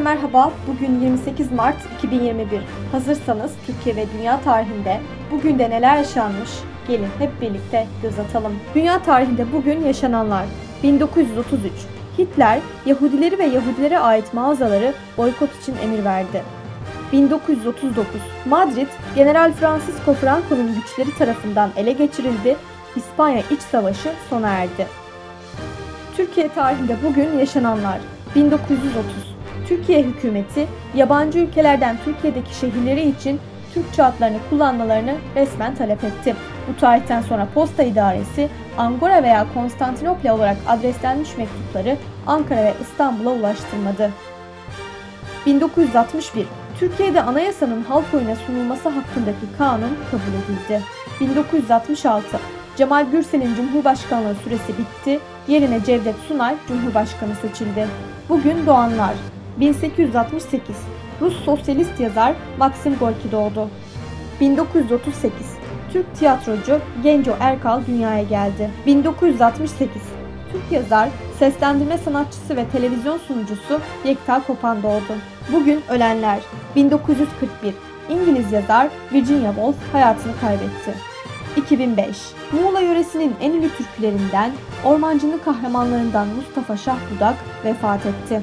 merhaba. Bugün 28 Mart 2021. Hazırsanız Türkiye ve dünya tarihinde bugün de neler yaşanmış? Gelin hep birlikte göz atalım. Dünya tarihinde bugün yaşananlar. 1933. Hitler, Yahudileri ve Yahudilere ait mağazaları boykot için emir verdi. 1939. Madrid, General Francisco Franco'nun güçleri tarafından ele geçirildi. İspanya İç Savaşı sona erdi. Türkiye tarihinde bugün yaşananlar. 1930. Türkiye hükümeti yabancı ülkelerden Türkiye'deki şehirleri için Türkçe adlarını kullanmalarını resmen talep etti. Bu tarihten sonra Posta İdaresi Angora veya Konstantinopla olarak adreslenmiş mektupları Ankara ve İstanbul'a ulaştırmadı. 1961 Türkiye'de anayasanın halk oyuna sunulması hakkındaki kanun kabul edildi. 1966 Cemal Gürsel'in Cumhurbaşkanlığı süresi bitti, yerine Cevdet Sunay Cumhurbaşkanı seçildi. Bugün doğanlar 1868 Rus sosyalist yazar Maxim Gorki doğdu. 1938 Türk tiyatrocu Genco Erkal dünyaya geldi. 1968 Türk yazar, seslendirme sanatçısı ve televizyon sunucusu Yekta Kopan doğdu. Bugün ölenler 1941 İngiliz yazar Virginia Woolf hayatını kaybetti. 2005 Muğla yöresinin en ünlü türkülerinden, ormancının kahramanlarından Mustafa Şah Budak vefat etti.